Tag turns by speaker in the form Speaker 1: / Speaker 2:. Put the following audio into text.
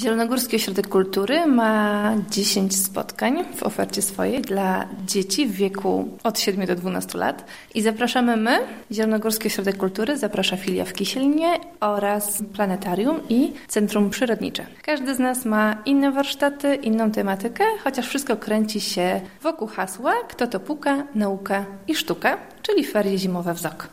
Speaker 1: Zielonogórski Ośrodek Kultury ma 10 spotkań w ofercie swojej dla dzieci w wieku od 7 do 12 lat i zapraszamy my, Zielonogórski Ośrodek Kultury, zaprasza filia w Kisielnie oraz planetarium i Centrum Przyrodnicze. Każdy z nas ma inne warsztaty, inną tematykę, chociaż wszystko kręci się wokół hasła kto to puka, nauka i sztuka, czyli ferie zimowe w ZOK.